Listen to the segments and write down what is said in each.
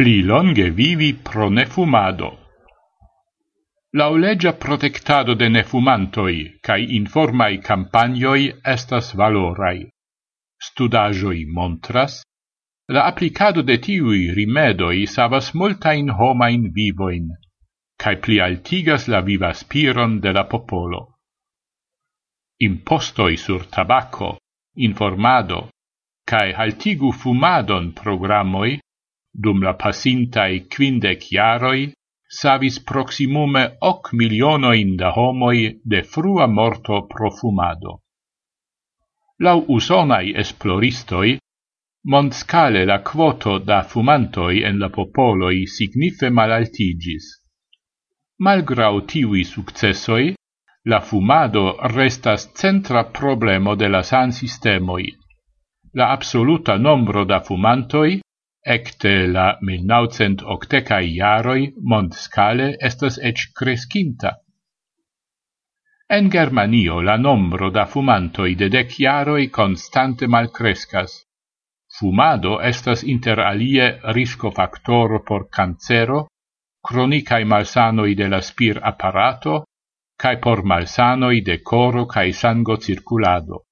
pli longe vivi pro nefumado. Laulegia protectado de nefumantoi cae informai campagnoi estas valorai. Studajoi montras, la applicado de tiui rimedoi savas multain homain vivoin, cae pli altigas la viva spiron de la popolo. Impostoi sur tabacco, informado, cae haltigu fumadon programoi dum la pasintai quindec iaroi, savis proximume hoc milionoin da homoi de frua morto profumado. Lau usonai esploristoi, mondscale la quoto da fumantoi en la popoloi signife malaltigis. Malgrau tivi successoi, la fumado restas centra problemo de la san sistemoi. La absoluta nombro da fumantoi Ecte la 1980-ai jaroi mondscale estas ec crescinta. En Germanio la nombro da fumantoi de dec iaroi constante malcrescas. Fumado estas inter alie risco factoro por cancero, cronicae malsanoi de la spir apparato, cae por malsanoi de coro cae sango circulado.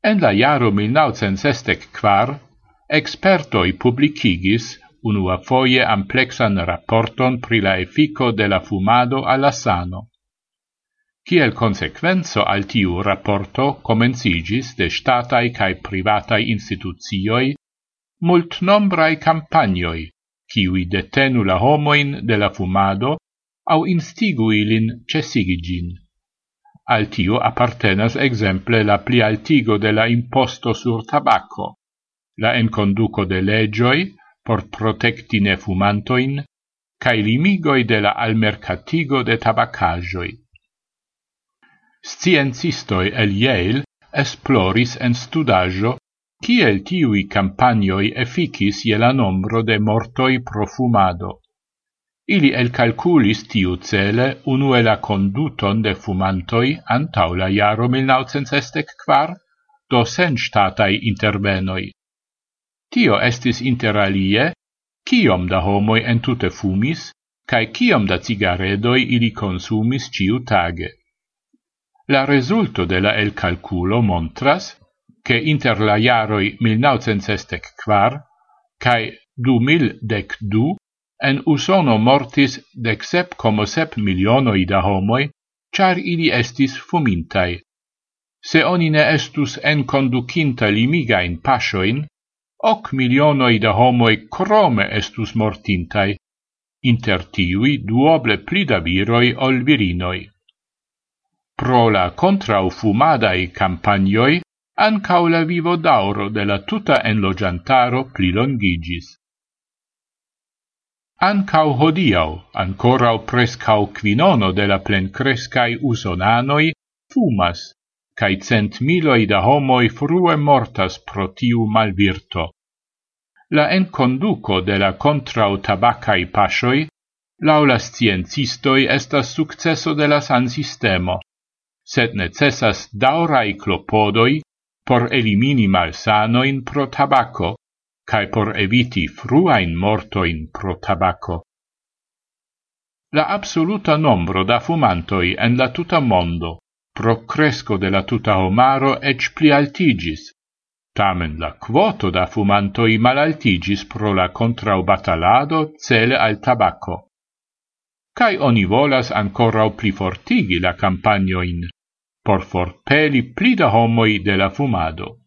En la iaro 1964 Expertoi publicigis unua foie amplexan rapporton pri la effico de la fumado alla sano. Ciel consequenzo al tiu rapporto comencigis de statai cae privatai instituzioi mult nombrai campagnoi, ciui detenu la homoin de la fumado au instigu ilin cesigigin. Al tiu appartenas exemple la plialtigo de la imposto sur tabacco, la enconduco de legioi por protecti nefumantoin, cae limigoi de la almercatigo de tabacajoi. Sciencistoi el Yale esploris en studajo kiel tiui campanioi efficis je la nombro de mortoi pro fumado. Ili elcalculis tiu cele unue la conduton de fumantoi antaula jaro 1964, do sen statai intervenoi. Tio estis interalie, kiom da homoi entute fumis, cae kiom da cigaredoi ili consumis ciu tage. La resulto de la el calculo montras che inter la iaroi 1964 cae 2012 en Usono mortis decsep como sep milionoi da homoi, char ili estis fumintai. Se oni ne estus en conducinta limigain pasioin, hoc milionoi da homoi crome estus mortintai, inter tiui duoble pli da viroi ol virinoi. Pro la contraufumadae campagnoi, ancau la vivo d'auro de la tuta enlogiantaro pli longigis. Ancau hodiau, ancorau prescau quinono de la plencrescai usonanoi, fumas, cae cent miloi da homoi frue mortas pro tiu malvirto. La enconduco de la contrau tabacai pasioi, laula sciencistoi estas successo de la san sistemo, sed necessas daurai clopodoi por elimini malsanoin pro tabaco, cae por eviti fruain mortoin pro tabaco. La absoluta nombro da fumantoi en la tuta mondo procresco de la tuta homaro ec pli altigis. Tamen la quoto da fumantoi malaltigis pro la contraubatalado cele al tabacco. Cai oni volas ancora pli fortigi la campagnoin, por forpeli pli da homoi de la fumado.